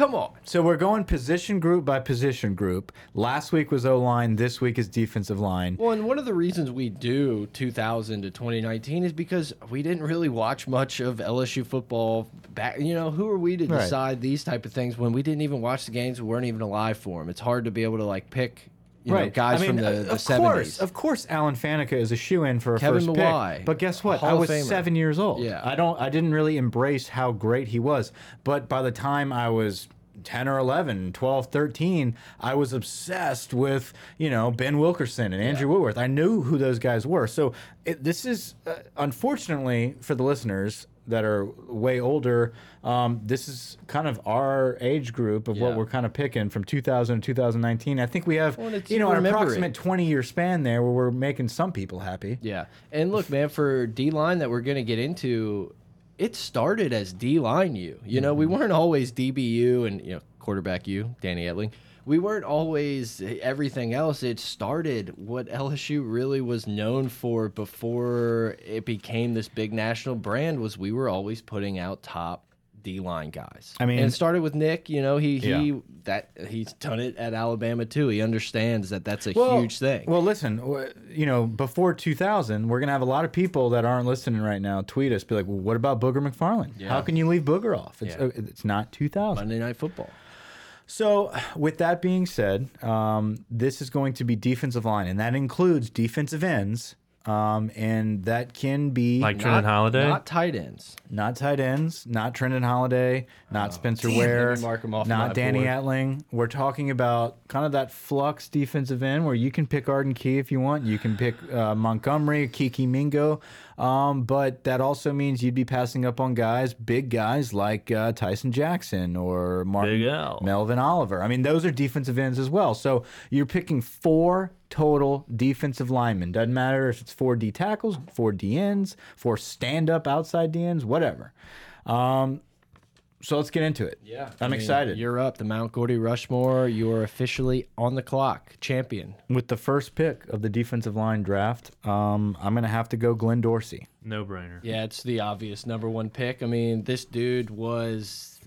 come on. So we're going position group by position group. Last week was O line. This week is defensive line. Well, and one of the reasons we do 2000 to 2019 is because we didn't really watch much of LSU football back. You know, who are we to Right. decide these type of things when we didn't even watch the games? We weren't even alive for them. It's hard to be able to like pick, you know, guys I mean, from uh, the, the of 70s. course, of course, Alan Faneca is a shoe in for a Kevin first Mawae, pick. But guess what? Hall I was seven years old. Yeah. I don't. I didn't really embrace how great he was. But by the time I was 10 or 11 12 13 i was obsessed with you know ben wilkerson and andrew whitworth i knew who those guys were so it, this is uh, unfortunately for the listeners that are way older um, this is kind of our age group of what Yeah. we're kind of picking from 2000 to 2019 i think we have Well, and it's- you know an approximate it. 20 year span there where we're making some people happy Yeah. And look, man, for D line that we're going to get into, it started as D line U. You know, we Mm-hmm. weren't always DBU and, you know, quarterback U, Danny Etling. We weren't always everything else. It started what LSU really was known for before it became this big national brand was we were always putting out top D line guys. I mean- and it started with Nick. You know, he he Yeah. that he's done it at Alabama too. He understands that that's a Well- huge thing. Well, listen, you know, before 2000, we're going to have a lot of people that aren't listening right now tweet us, be like, well, what about Booger McFarland? Yeah. How can you leave Booger off? It's, Yeah. uh, it's not 2000. Monday Night Football. So, with that being said, um, this is going to be defensive line, and that includes defensive ends. Um, and that can be Like Trenton Holiday. Not tight ends. not tight ends, not Trenton Holiday, not Spencer Oh, damn, Ware, let me mark 'em off not Danny board. Etling. We're talking about kind of that flux defensive end where you can pick Arden Key if you want. You can pick uh, Montgomery, Kiki Mingo. Um, but that also means you'd be passing up on guys, big guys like uh, Tyson Jackson or Martin Melvin Oliver. I mean, those are defensive ends as well. So you're picking four total defensive linemen. Doesn't matter if it's four D tackles, four D ends, four stand up outside D ends, whatever. Um, so let's get into it. Yeah, I'm I mean, excited. You're up, the Mount Gordy Rushmore. You are officially on the clock, champion. With the first pick of the defensive line draft, um, I'm going to have to go Glenn Dorsey. No brainer. Yeah, it's the obvious number one pick. I mean, this dude was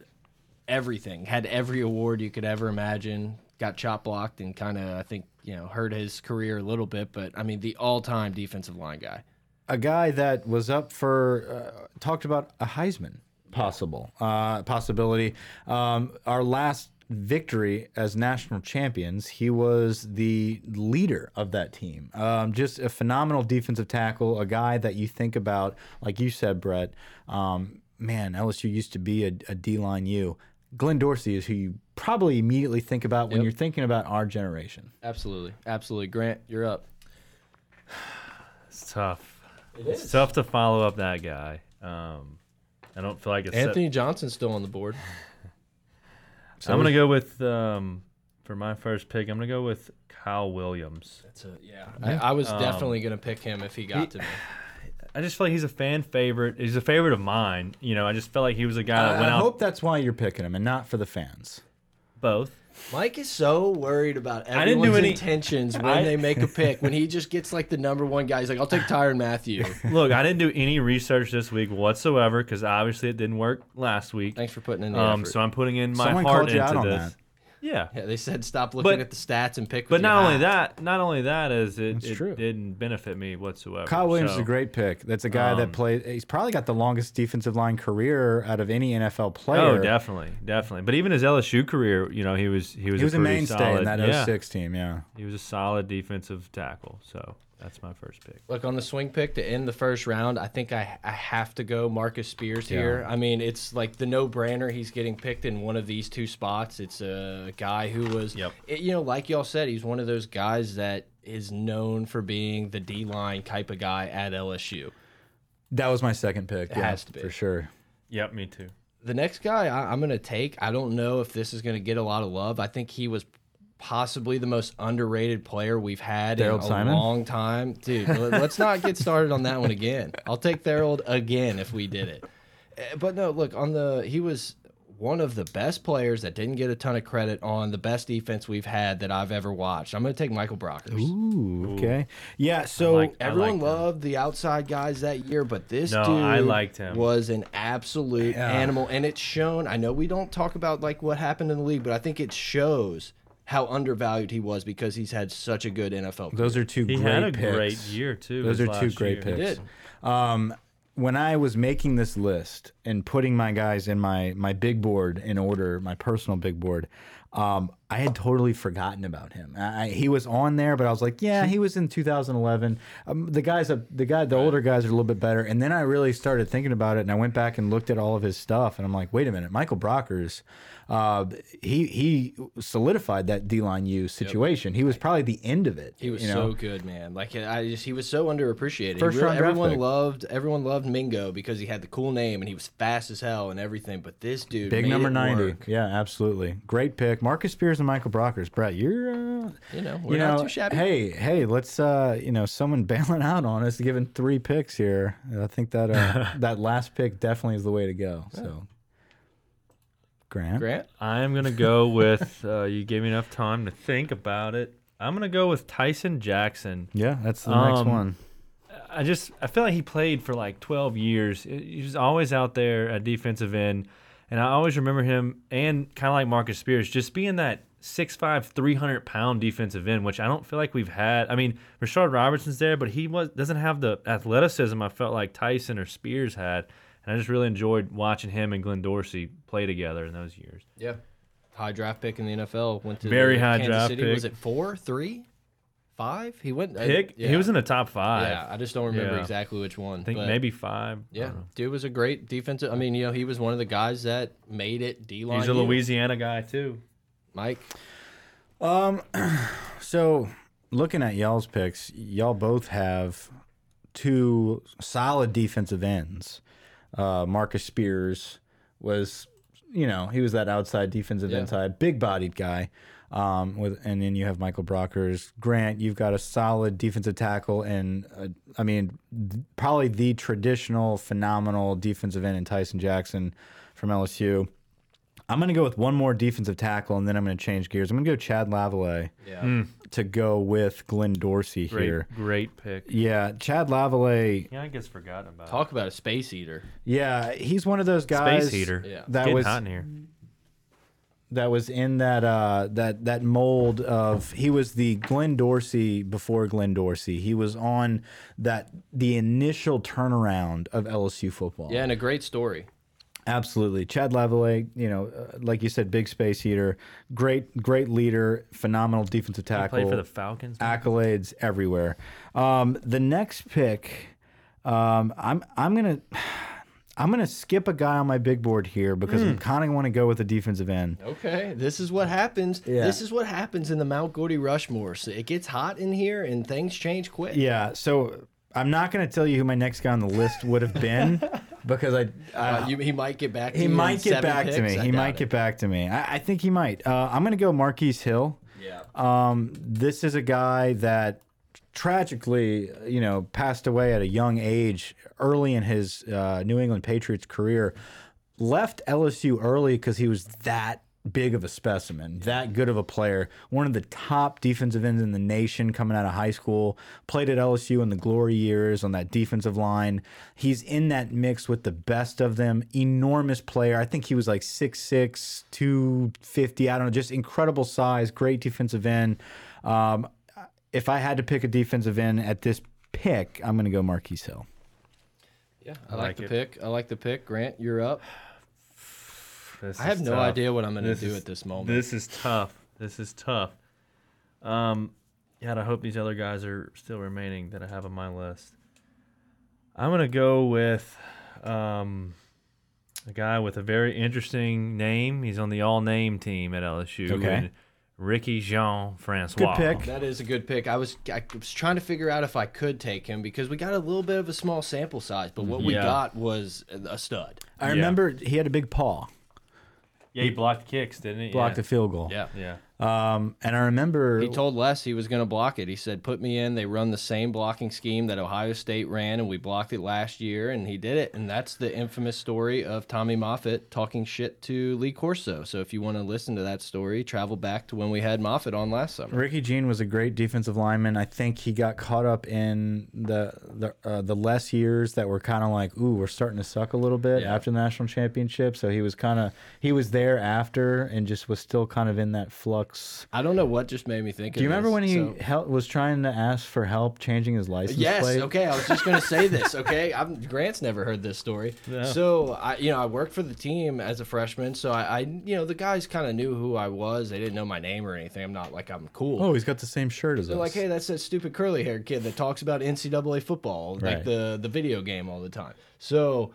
everything. Had every award you could ever imagine. Got chop blocked and kind of, I think, you know, hurt his career a little bit. But I mean, the all-time defensive line guy. a guy that was up for uh, talked about a Heisman possible uh, possibility. Um, our last victory as national champions, he was the leader of that team. Um, just a phenomenal defensive tackle, a guy that you think about, like you said, Brett. Um, man, LSU used to be a, a D line U. Glenn Dorsey is who you probably immediately think about when Yep. you're thinking about our generation. Absolutely, absolutely. Grant, you're up. It's tough. it's tough to follow up that guy. Um, I don't feel like it's. Anthony Johnson's still on the board. I'm gonna go with um, for my first pick. I'm gonna go with Kyle Williams. That's a yeah. I, I was definitely gonna pick him if he got to me. I just feel like he's a fan favorite. He's a favorite of mine. You know, I just felt like he was a guy that I went out hope that's why you're picking him and not for the fans. both. Mike is so worried about I didn't do everyone's any- intentions when I- they make a pick. When he just gets like the number one guy, he's like, "I'll take Tyrann Mathieu." Look, I didn't do any research this week whatsoever because obviously it didn't work last week. Thanks for putting in the Um, effort. so I'm putting in my Someone heart called you into out on this. that. Yeah, yeah, they said stop looking But- at the stats and pick. but with not only eye. that, not only that is it, That's it true. didn't benefit me whatsoever. Kyle Williams is So, a great pick. That's a guy that Um, played. He's probably got the longest defensive line career out of any NFL player. Oh, definitely, definitely. But even his LSU career, you know, he was he was He was a, pretty mainstay solid, in that yeah, 06 team. Yeah. He was a solid defensive tackle. So that's my first pick. Look on the swing pick to end the first round. I think I I have to go Marcus Spears here. I mean, it's like the no brainer. He's getting picked in one of these two spots. It's a guy who was, Yep. it- you know, like y'all said, he's one of those guys that is known for being the D line type of guy at LSU. That was my second pick. It yeah, has to be. for sure. Yep, me too. The next guy I, I'm going to take, I don't know if this is going to get a lot of love. I think he was possibly the most underrated player we've had in a Simon? long time. Dude, let- let's not get started on that one again. I'll take Thorold again if we did it. Eh, But no, look, on the he was one of the best players that didn't get a ton of credit on the best defense we've had that I've ever watched. I'm going to take Michael Brockers. Ooh, okay. Yeah. So like- Everyone liked him. loved the outside guys that year, but this No, dude I liked him. was an absolute Yeah. animal, and it's shown. I know we don't talk about like what happened in the league, but I think it shows how undervalued he was because he's had such a good NFL. Career. those are two He great had a picks. great year too. Those are two great year. picks. did. Um, when I was making this list and putting my guys in my my big board in order, my personal big board, um, I had totally forgotten about him. I, he was on there, but I was like, yeah, he was in 2011. Um, the guys, uh, the guy, the older guys are a little bit better. And then I really started thinking about it, and I went back and looked at all of his stuff, and I'm like, wait a minute, Michael Brockers, uh, he he solidified that D line U situation. He was probably the end of it. He was you know? so good, man. Like I just, he was so underappreciated. First really- round everyone pick. loved, everyone loved Mingo because he had the cool name and he was fast as hell and everything. But this dude, Big number 90. work. Yeah, absolutely. Great pick. Marcus Spears and Michael Brockers. Brett, you're, uh, You know, we're you not know, too shabby. hey, hey, let's, uh, you know, someone bailing out on us, giving three picks here. I think that, uh, that last pick definitely is the way to go. So, Grant. Grant, I am gonna go with. Uh, you gave me enough time to think about it. I'm gonna go with Tyson Jackson. Yeah, that's the next Um, one. I just I feel like he played for like 12 years. He was always out there at defensive end, and I always remember him and kind of like Marcus Spears just being that 6'5", 300 pound defensive end, which I don't feel like we've had. I mean, Rashard Robertson's there, but he was doesn't have the athleticism I felt like Tyson or Spears had, and I just really enjoyed watching him and Glenn Dorsey play together in those years. yeah, high draft pick in the NFL. Went to Very the high Kansas draft City. pick. Was it four, three, five? He went uh, Pick, yeah. he was in the top five. Yeah, I just don't remember Yeah. exactly which one. I think but- maybe five. Yeah, dude was a great defensive. I mean, you know, he was one of the guys that made it D line. He's a Louisiana guy too. Mike. Um, So, looking at y'all's picks, y'all both have two solid defensive ends. Uh, Marcus Spears was, you know, he was that outside defensive Yeah. inside, big bodied guy. Um, with and then you have Michael Brockers, Grant. You've got a solid defensive tackle, and uh, I mean, th- probably the traditional phenomenal defensive end in Tyson Jackson from LSU. I'm going to go with one more defensive tackle, and then I'm going to change gears. I'm going to go Chad Lavalais Yeah. to go with Glenn Dorsey Great, here. great pick. Yeah, Chad Lavalais. Yeah, I guess forgotten about. Talk about a space eater. Yeah, he's one of those guys. Space heater. Yeah. That Getting was hot in here. That was in that uh that that mold of he was the Glenn Dorsey before Glenn Dorsey. He was on that the initial turnaround of LSU football. Yeah, and a great story. Absolutely. Chad Lavalais, you know, uh, like you said, big space heater, great, great leader, phenomenal defensive He tackle. played for the Falcons. accolades everywhere. Um, the next pick, um, I'm I'm gonna I'm gonna skip a guy on my big board here because Hmm. I'm kind of want to go with a defensive end. Okay, this is what happens. Yeah. This is what happens in the Mount Gordy Rushmore. So it gets hot in here and things change quick. Yeah, so I'm not gonna tell you who my next guy on the list would have been because I, I Uh, you, he might get back. To he might get back to me. I He might it. get back to me. I, I think he might. Uh, I'm gonna go Marquise Hill. Yeah. Um, this is a guy that tragically, you know, passed away at a young age, early in his uh, New England Patriots career. Left LSU early because he was that big of a specimen, that good of a player. One of the top defensive ends in the nation coming out of high school. Played at LSU in the glory years on that defensive line. He's in that mix with the best of them. Enormous player. I think he was like 6'6, 250. I don't know, just incredible size, great defensive end. Um, if I had to pick a defensive end at this pick, I'm going to go Marquise Hill. Yeah, I, I like, like the it. pick. I like the pick. Grant, you're up. This I have no tough. idea what I'm going to do is- at this moment. This is tough. This is tough. Um, God, I hope these other guys are still remaining that I have on my list. I'm gonna go with um, a guy with a very interesting name. He's on the all-name team at LSU. Okay. And Ricky Jean Francois. Good pick. That is a good pick. I was I was trying to figure out if I could take him because we got a little bit of a small sample size, but what we Yeah. got was a stud. I Yeah. remember he had a big paw, Yeah, he blocked kicks, didn't he? blocked yeah. a field goal. Yeah. Yeah. Um, and I remember He told Les he was going to block it. He said, "Put me in." They run the same blocking scheme that Ohio State ran, and we blocked it last year, and he did it. And that's the infamous story of Tommy Moffitt talking shit to Lee Corso. So if you want to listen to that story, travel back to when we had Moffitt on last summer. Ricky Jean was a great defensive lineman. I think he got caught up in the the uh, the less years that were kind of like, ooh, we're starting to suck a little bit Yeah. after the national championship. So he was kind of he was there after and just was still kind of in that flux. I don't know what just made me think. Do you remember this. when he So- hel was trying to ask for help changing his license Yes. plate? Okay. I was just going to say this. Okay. I'm, Grant's never heard this story. No. So I, you know, I worked for the team as a freshman. So I, I you know, the guys kind of knew who I was. They didn't know my name or anything. I'm not like I'm cool. Oh, he's got the same shirt as They're us. like, hey, that's that stupid curly haired kid that talks about NCAA football, Right. like the the video game all the time. So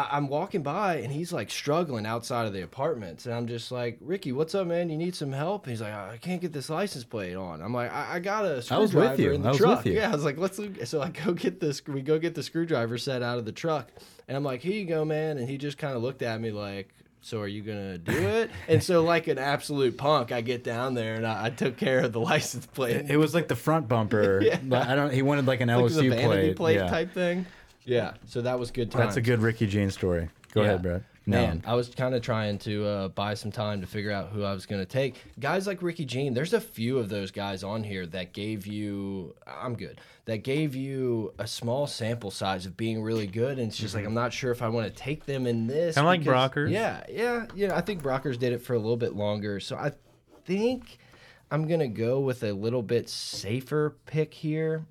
I, I'm walking by and he's like struggling outside of the apartments, and I'm just like, Ricky, what's up, man? You need some help? he's like, I can't get this license plate on. I'm like, I, I got a I was screwdriver with you. in the I was truck. with you. Yeah, I was like, let's. look- So I go get this. We go get the screwdriver set out of the truck, and I'm like, here you go, man. And he just kind of looked at me like. So are you gonna do it? and so, like an absolute punk, I get down there and I, I took care of the license plate. it was like the front bumper. Yeah. but I don't. He wanted like an like LSU plate. plate yeah. type thing. Yeah, so that was good times. That's a good Ricky Jean story. Go Yeah. ahead, Brett. No. Man, I was kind of trying to uh, buy some time to figure out who I was going to take. Guys like Ricky Jean, there's a few of those guys on here that gave you, I'm good, that gave you a small sample size of being really good. And it's just like, I'm not sure if I want to take them in this. Kinda like because- Brockers. Yeah, yeah. You know, I think Brockers did it for a little bit longer. So I think I'm going to go with a little bit safer pick here.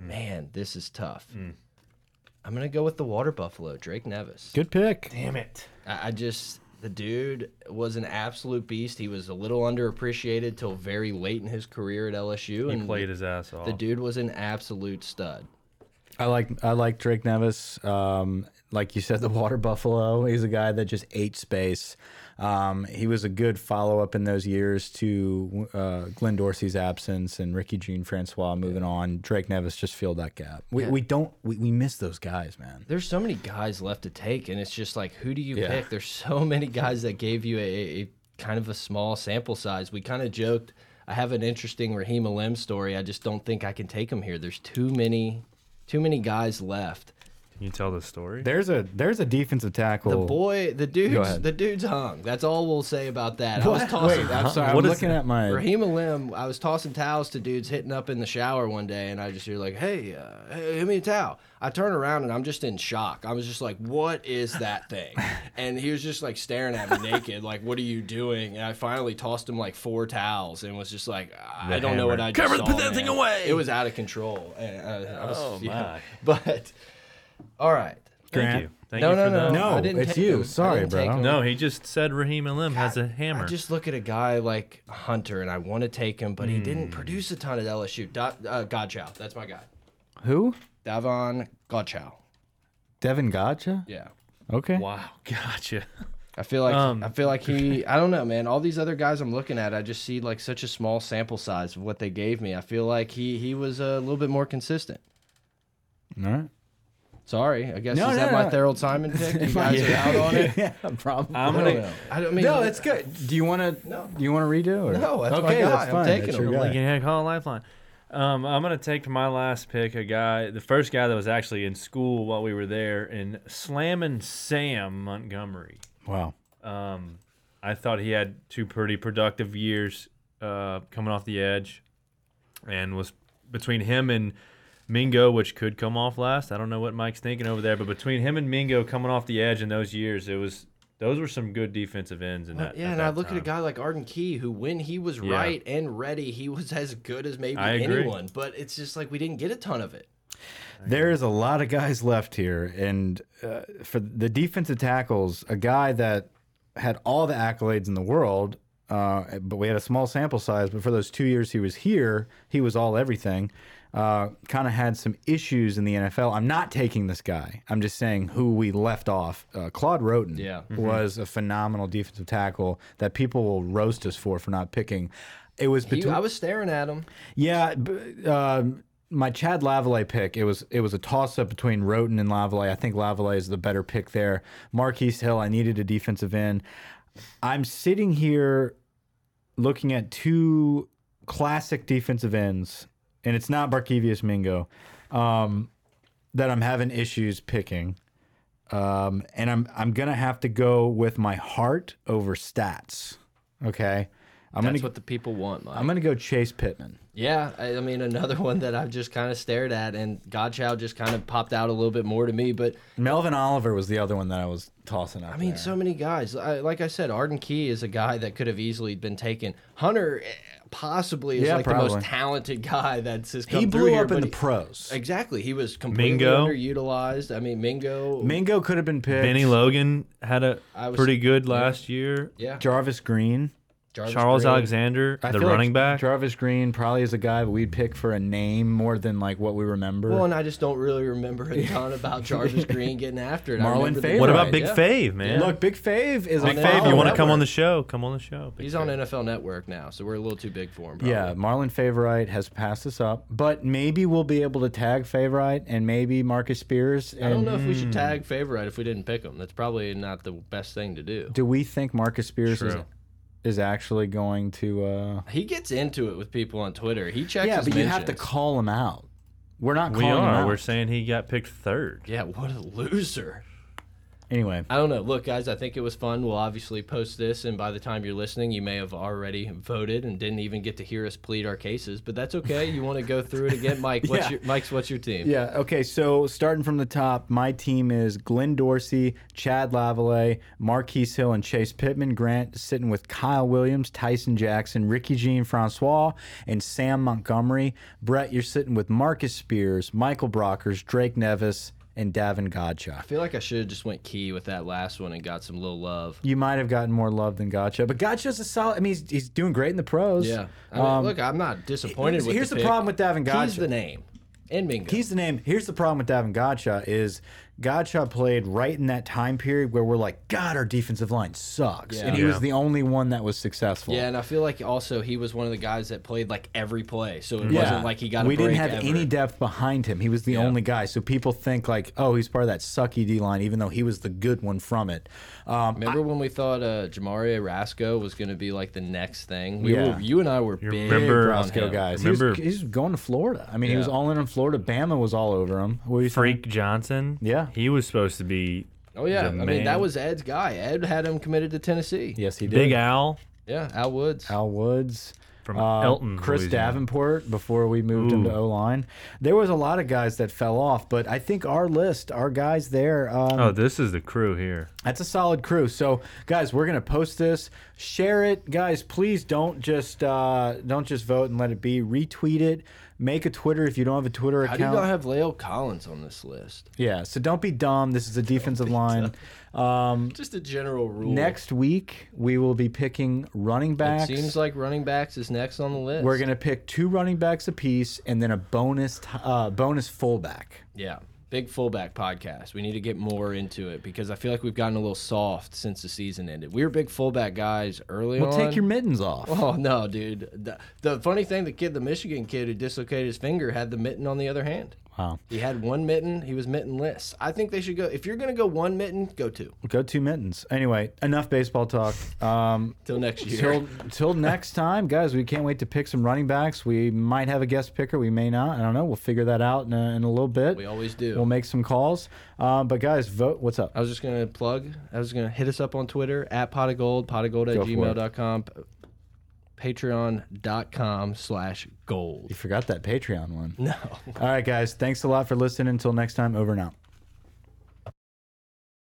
Man, this is tough. I'm going to go with the Water Buffalo, Drake Nevis. Good pick. Damn it. I I just the dude was an absolute beast. He was a little underappreciated till very late in his career at LSU, He and played his ass off. the dude was an absolute stud. I like I like Drake Nevis. Um, like you said, the water buffalo. He's a guy that just ate space. Um, he was a good follow up in those years to uh, Glenn Dorsey's absence and Ricky Jean Francois moving on. Drake Nevis just filled that gap. We, Yeah. we don't we, we miss those guys, man. There's so many guys left to take, and it's just like, who do you Yeah. pick? There's so many guys that gave you a, a kind of a small sample size. We kind of joked. I have an interesting Rahim Alem story. I just don't think I can take him here. There's too many, too many guys left. Can you tell the story? There's a there's a defensive tackle. The boy, the dude's, the dude's hung. That's all we'll say about that. I was tossing. Wait, I'm sorry. What I'm is looking that? at my. Rahim Alem, I was tossing towels to dudes hitting up in the shower one day, and I just hear like, "Hey, uh, hey, hit me a towel." I turn around and I'm just in shock. I was just like, "What is that thing?" And he was just like staring at me naked, like, "What are you doing?" And I finally tossed him like four towels and was just like, "I The don't know what. I just Cover- saw, put that thing away. It was out of control. And, uh, I was, Oh, yeah. my. But all right. Thank you. Thank no, you no, for no, that. No, I didn't it's take you. him. I Sorry, didn't bro. take. No, he just said Rahim Alem has a hammer. I just look at a guy like Hunter, and I want to take him, but he didn't Hmm. produce a ton at LSU. Do, uh, Godchaux, that's my guy. Who? Davon Godchaux. Devin Godchaux. Yeah, Okay. wow, gotcha. I feel like Um, I feel like he. I don't know, man. All these other guys I'm looking at, I just see like such a small sample size of what they gave me. I feel like he he was a little bit more consistent. All right. Sorry, I guess No, is no, that my no. Thurl Simon pick? You guys are out on it. yeah, probably. I'm gonna. know. I don't I mean. no, that's good. Do you want to? No. Do you want to redo? Or? No, that's my okay. guy. That's I'm fine. taking that's him. your I'm guy. Like, yeah, call a lifeline. Um, I'm gonna take my last pick a guy, the first guy that was actually in school while we were there, in Slammin' Sam Montgomery. Wow. Um, I thought he had two pretty productive years uh, coming off the edge, and was between him and Mingo, which could come off last. I don't know what Mike's thinking over there, but between him and Mingo coming off the edge in those years, it was those were some good defensive ends. In that, yeah, at and I that look at a guy like Arden Key, who when he was Yeah. right and ready, he was as good as maybe I agree. anyone. But it's just like we didn't get a ton of it. There is a lot of guys left here, and uh, for the defensive tackles, a guy that had all the accolades in the world, uh, but we had a small sample size. But for those two years he was here, he was all everything. Uh, kind of had some issues in the NFL. I'm not taking this guy. I'm just saying who we left off. Uh, Claude Wroten Yeah. was a phenomenal defensive tackle that people will roast us for for not picking. It was He, I was staring at him. yeah, b- um, my Chad Lavalais pick. It was it was a toss up between Wroten and Lavalais. I think Lavalais is the better pick there. Marquise Hill. I needed a defensive end. I'm sitting here looking at two classic defensive ends, and it's not Barkevious Mingo um, that I'm having issues picking. Um, and I'm I'm gonna have to go with my heart over stats. Okay, I'm That's gonna what the people want, Mike. I'm gonna go Chase Pittman. Yeah, I, I mean another one that I've just kind of stared at, and Godchaux just kind of popped out a little bit more to me. But Melvin Oliver was the other one that I was tossing out. I mean, there. so many guys. I, like I said, Arden Key is a guy that could have easily been taken. Hunter eh, possibly is Yeah, like the most talented guy that's just he through blew here, up in but the he- pros. Exactly, he was completely Mingo? underutilized. I mean, Mingo. Mingo could have been picked. Bennie Logan had a I was- pretty good last year. yeah, Jarvis Green. Jarvis Charles Green. Alexander, I the feel like running back. Jarvis Green probably is a guy we'd pick for a name more than like what we remember. Well, and I just don't really remember a ton about Jarvis Green getting after it. I Marlon remember the- Favorite. what about Big yeah. Fave, man? Look, Big Fave is Big a Fave, you want to come on the show? Come on the show. Big He's Fave. on NFL Network now, so we're a little too big for him. Probably. Yeah, Marlon Favorite has passed us up, but maybe we'll be able to tag Favorite and maybe Marcus Spears. And I don't know if we should tag favorite if we didn't pick him. That's probably not the best thing to do. Do we think Marcus Spears is, True. Is actually going to? Uh... He gets into it with people on Twitter. He checks. Yeah, his but you have to call him out. We're not We calling him are. out. We're saying he got picked third. Yeah, what a loser. Anyway, I don't know. Look, guys, I think it was fun. We'll obviously post this, and by the time you're listening, you may have already voted and didn't even get to hear us plead our cases. But that's okay. You want to go through it again, Mike? What's Yeah. your Mike's? What's your team? Yeah. Okay. So starting from the top, my team is Glenn Dorsey, Chad Lavalais, Marquise Hill, and Chase Pittman. Grant sitting with Kyle Williams, Tyson Jackson, Ricky Jean Francois, and Sam Montgomery. Brett, you're sitting with Marcus Spears, Michael Brockers, Drake Nevis, and Davon Godchaux. I feel like I should have just went key with that last one and got some little love. You might have gotten more love than Godchaux, but Godchaux's a solid. I mean, he's, he's doing great in the pros. Yeah. I mean, Um, look, I'm not disappointed here's- with here's the the problem with Davon He's Godchaux. the name. And Mingo. He's the name. Here's the problem with Davon Godchaux is Godchaux played right in that time period where we're like, God, our defensive line sucks, Yeah. and he Yeah. was the only one that was successful. Yeah, and I feel like also he was one of the guys that played like every play, so it Yeah. wasn't like he got. A we didn't break have ever. any depth behind him. He was the Yeah. only guy. So people think like, oh, he's part of that sucky D line, even though he was the good one from it. Um, Remember when we thought uh, Jamari Rasco was going to be like the next thing? We Yeah. were, you and I were big remember- on Roscoe him. guys. He was, Remember- he's going to Florida. I mean, he was Yeah. all in on Florida. Bama was all over him. What were you saying? Freak Johnson. Yeah. He was supposed to be Oh yeah, the I mean man. that was Ed's guy. Ed had him committed to Tennessee. Yes, he did. Big Al Yeah, Al Woods. Al Woods. from Uh, Elton. Chris Louisiana. Davenport before we moved him to O line. There was a lot of guys that fell off, but I think our list, our guys there, um, Oh, this is the crew here. That's a solid crew. So, guys, we're gonna post this, share it, guys. Please don't just uh, don't just vote and let it be. Retweet it. Make a Twitter if you don't have a Twitter account. How do you account. not have Leo Collins on this list? yeah. So don't be dumb. This is a defensive line. Um, Just a general rule. next week we will be picking running backs. it seems like running backs is next on the list. we're gonna pick two running backs apiece and then a bonus t- uh, bonus fullback. Yeah. Big fullback podcast. We need to get more into it because I feel like we've gotten a little soft since the season ended. We were big fullback guys early Well, on. take your mittens off. Oh no, dude! The, the funny thing, the kid, the Michigan kid who dislocated his finger, had the mitten on the other hand. Wow. He had one mitten. He was mittenless. I think they should go. If you're gonna go one mitten, go two. Go two mittens. Anyway, enough baseball talk. Um, Till next year. Till, till next time, guys. We can't wait to pick some running backs. We might have a guest picker. We may not. I don't know. We'll figure that out in a, in a little bit. we always do. We'll make some calls. Um, but guys, vote. What's up? I was just gonna plug. I was gonna hit us up on Twitter at pot of gold, pot of gold at Go for it. gmail.com, patreon.com slash gold. You forgot that Patreon one. No. All right, guys. Thanks a lot for listening. Until next time. Over and out.